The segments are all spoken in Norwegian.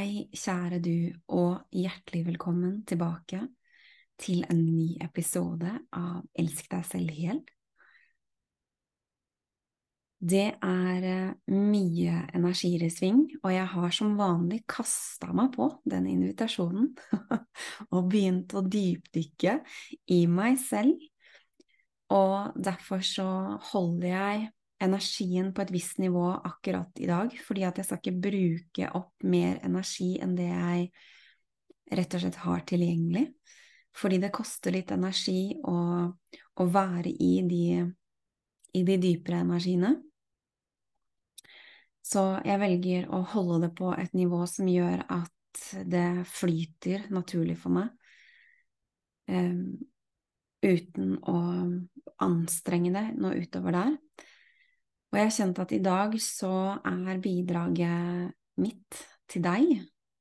Hei, kjære du, og hjertelig velkommen tilbake til en ny episode av Elsk deg selv hel. Det er eh, mye energier i sving, og jeg har som vanlig kasta meg på den invitasjonen og begynt å dypdykke i meg selv. Og derfor så holder jeg energien på et visst nivå akkurat i dag, fordi at jeg skal ikke bruke opp mer energi enn det jeg rett og slett har tilgjengelig. Fordi det koster litt energi å, å være i de, i de dypere energiene. Så jeg velger å holde det på et nivå som gjør at det flyter naturlig for meg. Um, uten å anstrenge det noe utover der. Og jeg har kjent at i dag så er bidraget mitt til deg,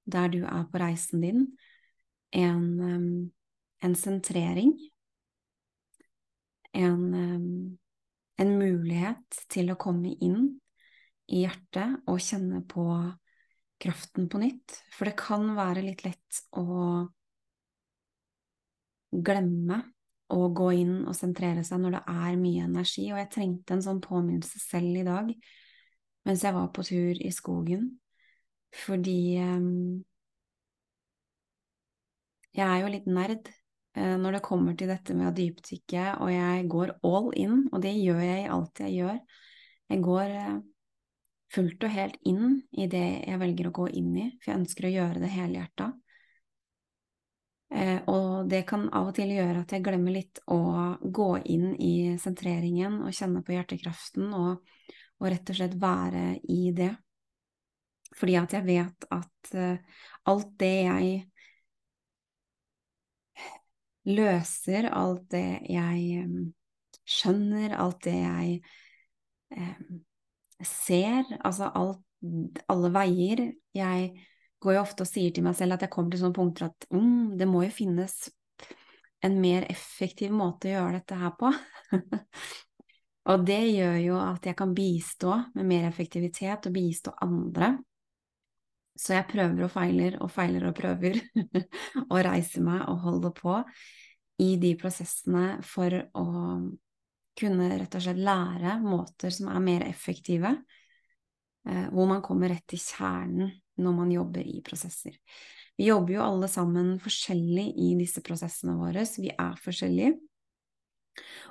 der du er på reisen din, en, en sentrering. En, en mulighet til å komme inn i hjertet og kjenne på kraften på nytt. For det kan være litt lett å glemme å gå inn og sentrere seg når det er mye energi, og jeg trengte en sånn påminnelse selv i dag mens jeg var på tur i skogen, fordi um, jeg er jo litt nerd uh, når det kommer til dette med å dypdykke, og jeg går all in, og det gjør jeg i alt jeg gjør. Jeg går uh, fullt og helt inn i det jeg velger å gå inn i, for jeg ønsker å gjøre det helhjerta. Eh, og det kan av og til gjøre at jeg glemmer litt å gå inn i sentreringen og kjenne på hjertekraften og, og rett og slett være i det. Fordi at jeg vet at uh, alt det jeg løser, alt det jeg um, skjønner, alt det jeg eh, ser, altså alt, alle veier jeg går jo ofte og sier til meg selv at jeg kommer til sånne punkter at mm, det må jo finnes en mer effektiv måte å gjøre dette her på. og det gjør jo at jeg kan bistå med mer effektivitet og bistå andre. Så jeg prøver og feiler og feiler og prøver og reiser meg og holder på i de prosessene for å kunne rett og slett lære måter som er mer effektive, eh, hvor man kommer rett til kjernen når man jobber i prosesser. Vi jobber jo alle sammen forskjellig i disse prosessene våre, så vi er forskjellige.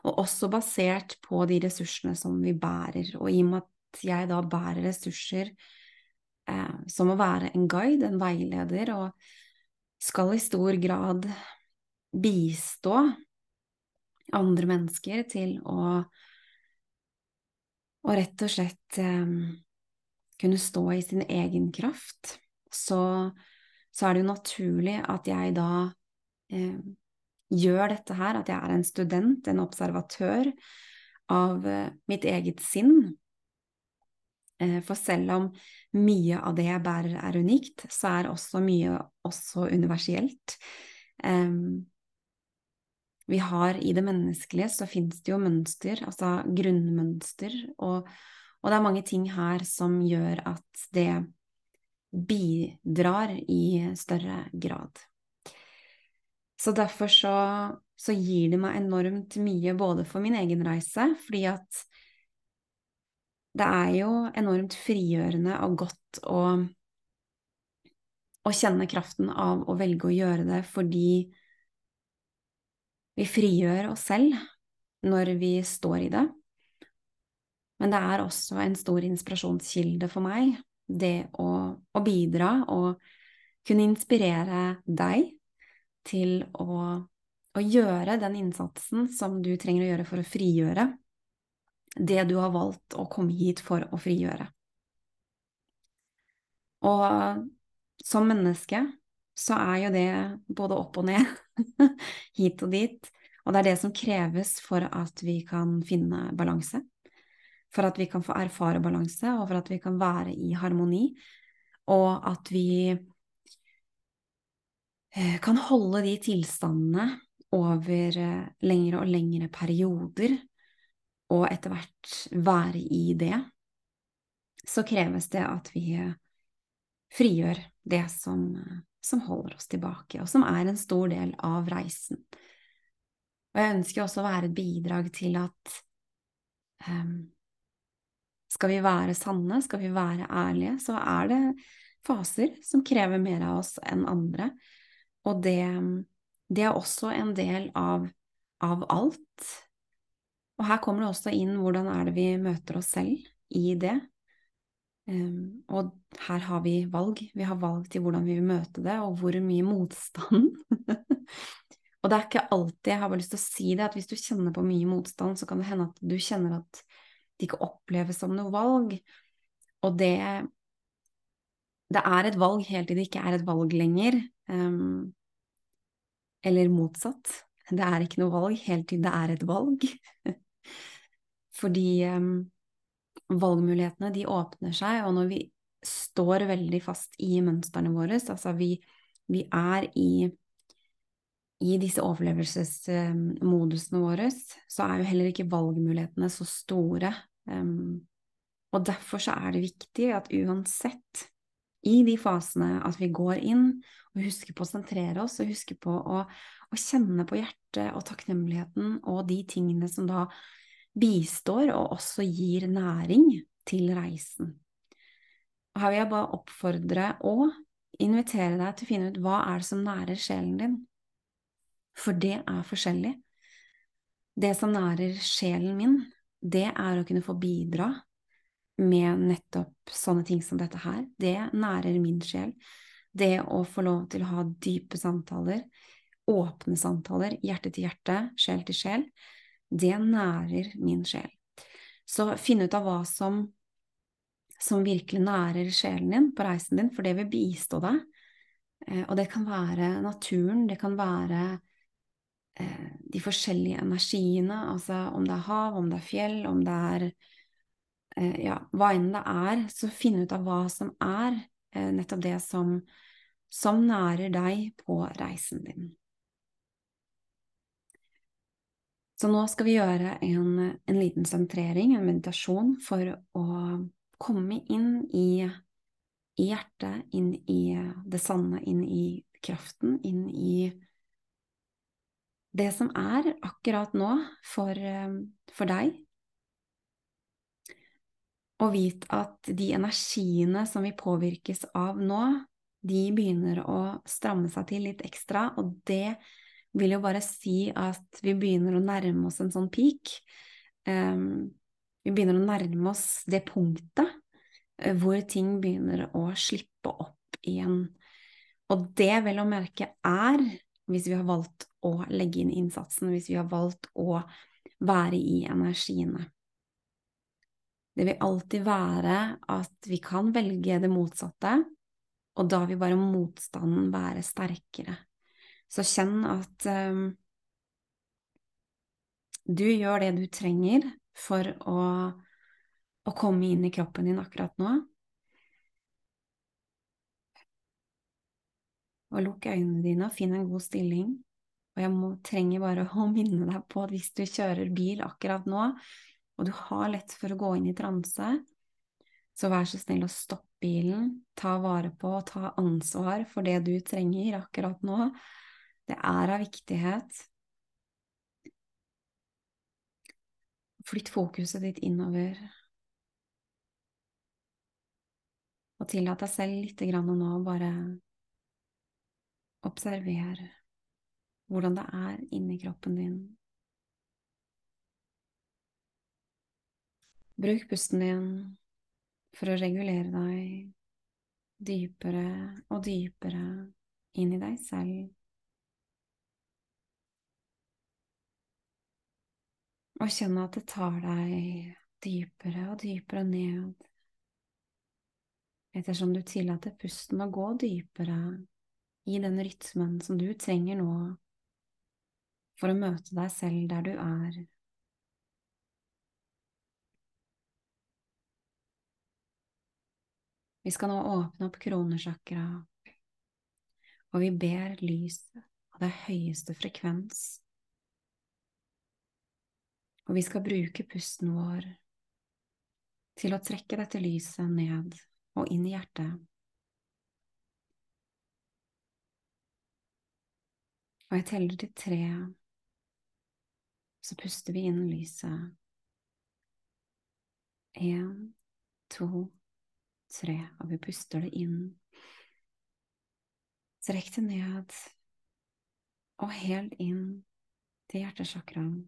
Og også basert på de ressursene som vi bærer. Og i og med at jeg da bærer ressurser eh, som å være en guide, en veileder, og skal i stor grad bistå andre mennesker til å, å rett og slett eh, kunne stå i sin egen kraft, så, så er det jo naturlig at jeg da eh, gjør dette her, at jeg er en student, en observatør av eh, mitt eget sinn. Eh, for selv om mye av det jeg bærer er unikt, så er også mye også universelt. vi har i det menneskelige så fins det jo mønster, altså grunnmønster, og, og det er mange ting her som gjør at det bidrar i større grad. Så derfor så, så gir det meg enormt mye både for min egen reise, fordi at det er jo enormt frigjørende og godt å, å kjenne kraften av å velge å gjøre det fordi vi frigjør oss selv når vi står i det. Men det er også en stor inspirasjonskilde for meg, det å, å bidra og kunne inspirere deg til å, å, gjøre den innsatsen som du trenger å gjøre for å frigjøre det du har valgt å komme hit for å frigjøre. Og som menneske så er jo det både opp og ned, hit og dit, og det er det som kreves for at vi kan finne balanse, for at vi kan få erfare balanse, og for at vi kan være i harmoni, og at vi eh, kan holde de tilstandene over eh, lengre og lengre perioder, og etter hvert være i det, så kreves det at vi eh, frigjør det som, som holder oss tilbake, og som er en stor del av reisen. Og jeg ønsker også å være et bidrag til at um, skal vi være sanne, skal vi være ærlige, så er det faser som krever mer av oss enn andre. Og det, det er også en del av, av alt. Og her kommer det også inn hvordan er det vi møter oss selv i det. Um, og her har vi valg. Vi har valg til hvordan vi vil møte det, og hvor mye motstand. og det er ikke alltid jeg har bare lyst til å si det, at hvis du kjenner på mye motstand, så kan det hende at du kjenner at det ikke oppleves som noe valg. Og det Det er et valg helt til det ikke er et valg lenger. Um, eller motsatt. Det er ikke noe valg helt til det er et valg. Fordi um, valgmulighetene de åpner seg, og når vi står veldig fast i mønstrene våre, altså vi, vi er i, i disse overlevelsesmodusene våre, så er jo heller ikke valgmulighetene så store. Um, og derfor så er det viktig at uansett i de fasene at vi går inn og husker på å sentrere oss, og husker på å, å kjenne på hjertet og takknemligheten og de tingene som da bistår og også gir næring til reisen. Og her vil jeg bare oppfordre og invitere deg til å finne ut hva er det som nærer sjelen din. For det er forskjellig. Det som nærer sjelen min, det er å kunne få bidra med nettopp sånne ting som dette her. Det nærer min sjel. Det å få lov til å ha dype samtaler, åpne samtaler, hjerte til hjerte, sjel til sjel det nærer min sjel. Så finn ut av hva som, som virkelig nærer sjelen din på reisen din, for det vil bistå deg. Eh, og det kan være naturen, det kan være de forskjellige energiene, altså om det er hav, om det er fjell, om det er eh, ja, hva enn det er, så finn ut av hva som er nettopp det som, som nærer deg på reisen din. Så nå skal vi gjøre en, en liten sentrering, en meditasjon, for å komme inn i, i, hjertet, inn i det sanne, inn i kraften, inn i det som er akkurat nå for, for deg. Og vit at de energiene som vi påvirkes av nå, de begynner å stramme seg til litt ekstra, og det vil jo bare si at vi begynner å nærme oss en sånn peak. Um, vi begynner å nærme oss det punktet uh, hvor ting begynner å slippe opp igjen. Og det vel å merke er hvis vi har valgt å legge inn innsatsen, hvis vi har valgt å være i energiene. Det vil alltid være at vi kan velge det motsatte, og da vil bare motstanden være sterkere. Så kjenn at um, du gjør det du trenger for å, å komme inn i kroppen din akkurat nå. Og lukk øynene dine og finn en god stilling. Og jeg må, trenger bare å minne deg på at hvis du kjører bil akkurat nå, og du har lett for å gå inn i transe, så vær så snill å stoppe bilen, ta vare på og ta ansvar for det du trenger akkurat nå, det er av viktighet. Flytt fokuset ditt innover. Og tillat deg selv lite grann nå bare observer hvordan det er inni kroppen din. Bruk pusten din for å regulere deg dypere og dypere inn i deg selv. Og kjenne at det tar deg dypere og dypere ned. ettersom du tillater pusten å gå dypere i den rytmen som du trenger nå for å møte deg selv der du er. Vi skal nå åpne opp kronesjakra, og vi ber lyset av det høyeste frekvens. Og vi skal bruke pusten vår til å trekke dette lyset ned og inn i hjertet. Og jeg teller til tre, så puster vi inn lyset. Én, to, tre, og vi puster det inn. Strekk det ned og helt inn til hjertesjakraen.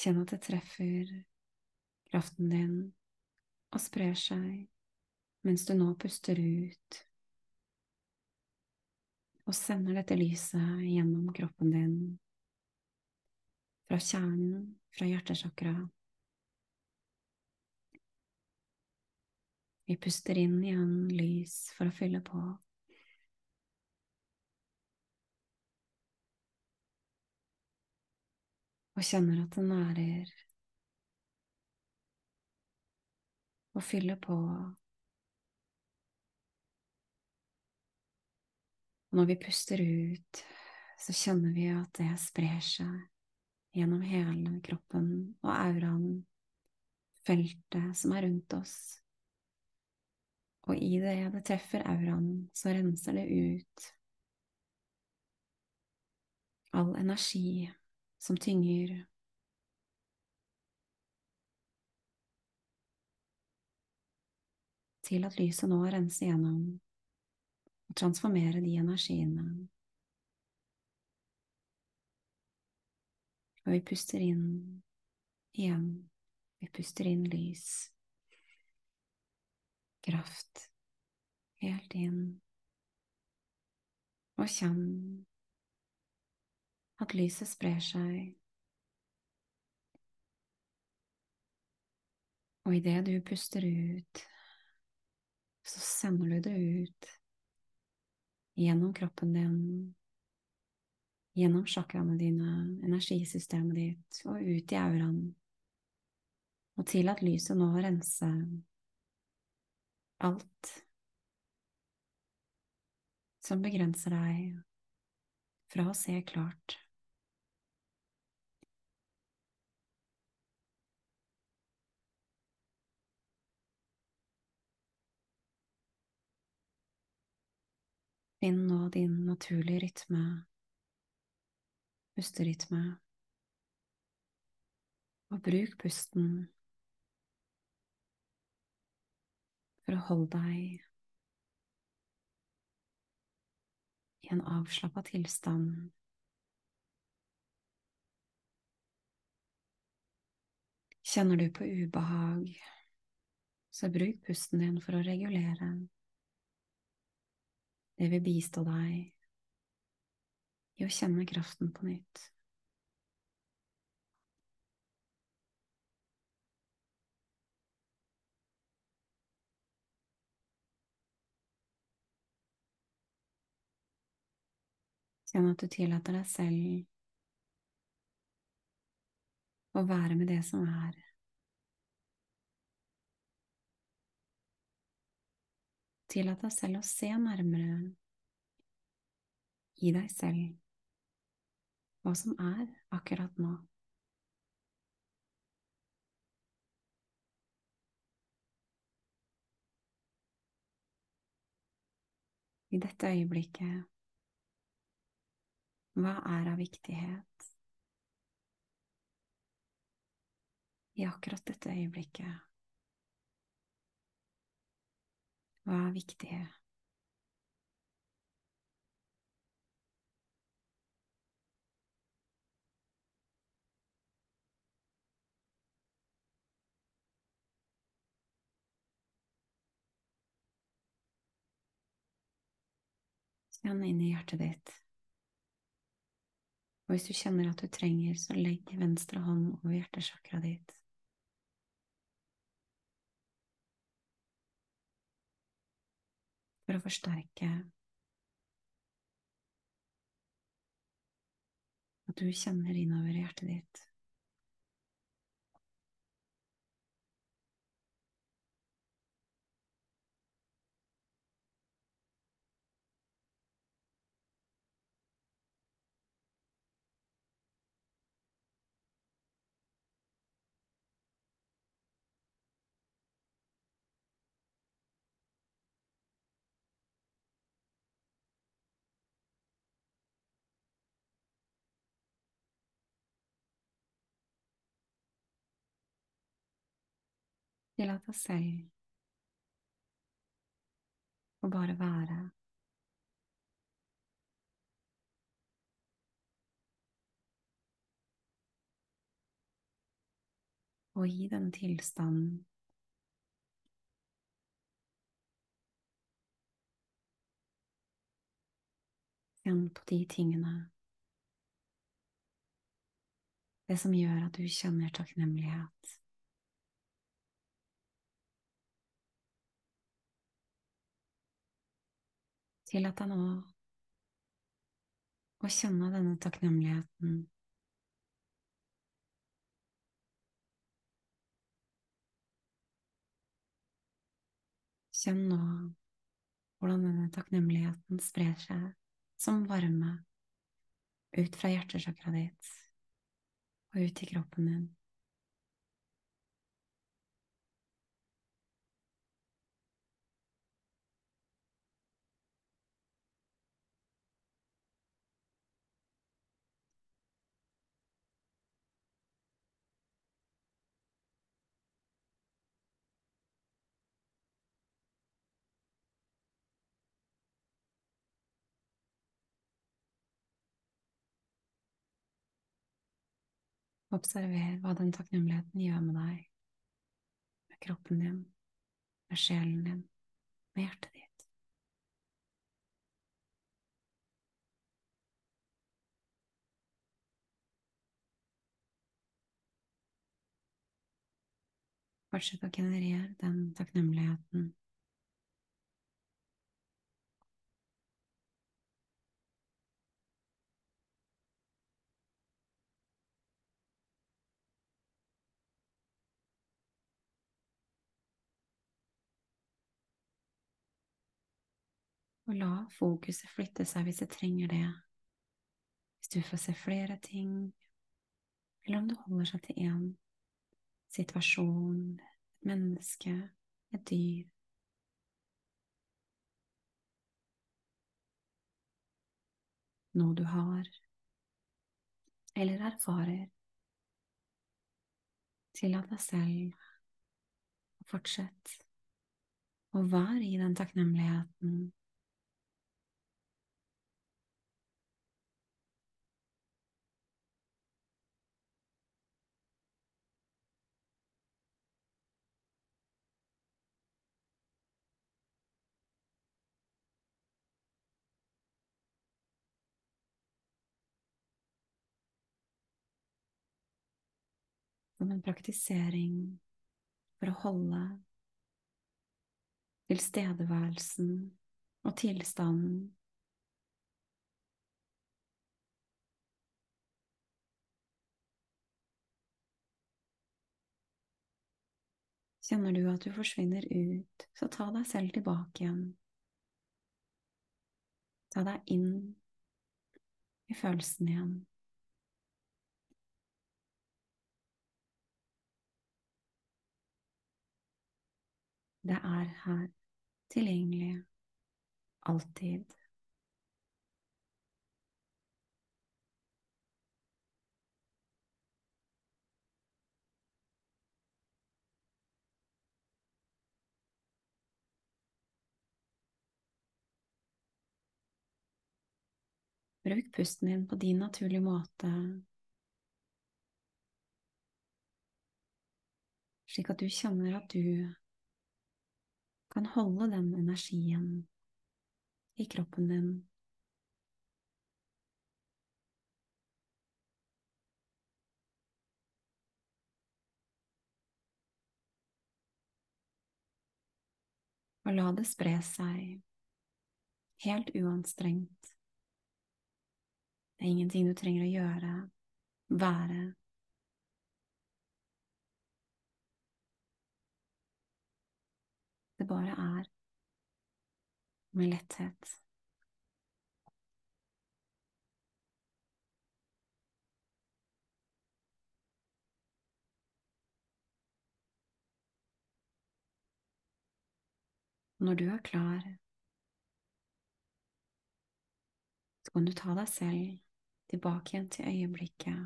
Kjenn at det treffer kraften din og sprer seg mens du nå puster ut og sender dette lyset gjennom kroppen din, fra kjernen, fra hjertesjakra. Vi puster inn igjen lys for å fylle på. og kjenner at det nærer og fyller på. Og når vi puster ut, så kjenner vi at det sprer seg gjennom hele kroppen og auraen, feltet som er rundt oss. Og i det det treffer auraen, så renser det ut all energi som tynger. Til at lyset nå renser gjennom og transformere de energiene. Og vi puster inn igjen. Vi puster inn lys, kraft, helt inn. Og kjenn at lyset sprer seg. Og idet du puster ut, så sender du det ut gjennom kroppen din, gjennom chakraene dine, energisystemet ditt, og ut i auraen. Og til at lyset nå renser alt som begrenser deg fra å se klart. Finn nå din naturlige rytme, pusterytme, og bruk pusten for å holde deg i en avslappa tilstand. Kjenner du på ubehag, så bruk pusten din for å regulere. Det vil bistå deg i å kjenne kraften på nytt. Kjenn at du tillater deg selv å være med det som er. Tillat deg selv å se nærmere i deg selv hva som er akkurat nå. I dette øyeblikket, hva er av viktighet? I akkurat dette øyeblikket. Hva er viktig? Kjenn inn i hjertet ditt. Og hvis du kjenner at du trenger, så legg venstre hånd over hjertesjakra ditt. For å forsterke at du kjenner innover i hjertet ditt. Tillat deg selv å bare være. Og i denne tilstanden Kjenn på de tingene Det som gjør at du kjenner takknemlighet. Tillat deg nå å kjenne denne takknemligheten. Kjenn nå hvordan denne takknemligheten sprer seg som varme ut fra hjertesakra ditt og ut i kroppen din. Observer hva den takknemligheten gjør med deg, med kroppen din, med sjelen din, med hjertet ditt. Fortsett å generere den takknemligheten Og la fokuset flytte seg hvis det trenger det. Hvis du får se flere ting, eller om du holder seg til én situasjon, et menneske, et dyr. Noe du har, eller erfarer. Tillat deg selv å fortsette å være i den takknemligheten som en praktisering for å holde tilstedeværelsen og tilstanden Kjenner du at du forsvinner ut, så ta deg selv tilbake igjen. Ta deg inn i følelsen igjen. Det er her, tilgjengelig, alltid. Bruk pusten din på din naturlige måte, slik at du kjenner at du kan holde den energien i kroppen din. Og la det spre seg helt uanstrengt. Det er ingenting du trenger å gjøre, være. Det bare er med letthet. Når du er klar, så kan du ta deg selv tilbake igjen til øyeblikket.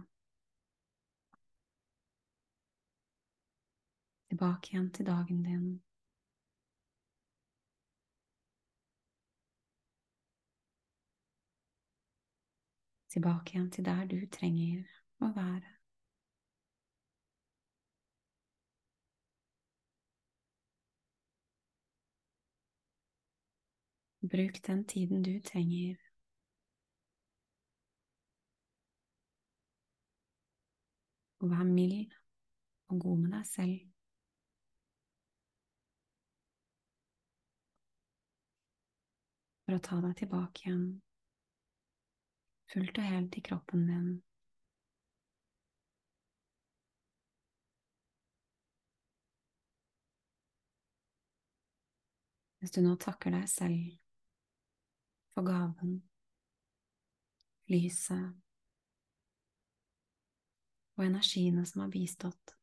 Tilbake igjen til dagen din. Tilbake igjen til der du trenger å være. Bruk den tiden du trenger. Og vær mild og god med deg selv. For å ta deg tilbake igjen, fullt og helt i kroppen din. Hvis du nå takker deg selv for gaven, lyset og energiene som har bistått.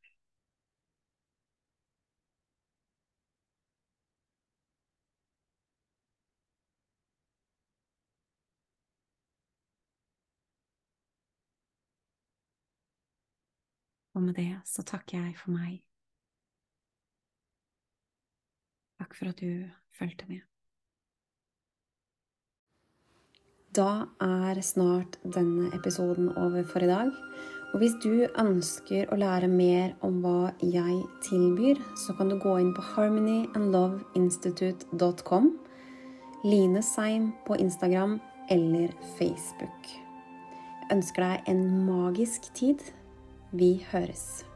Og med det så takker jeg for meg. Takk for at du fulgte med. Da er snart denne episoden over for i dag. Og hvis du ønsker å lære mer om hva jeg tilbyr, så kan du gå inn på harmonyandloveinstitute.com, Line Seim på Instagram eller Facebook. Jeg ønsker deg en magisk tid. Vi høres.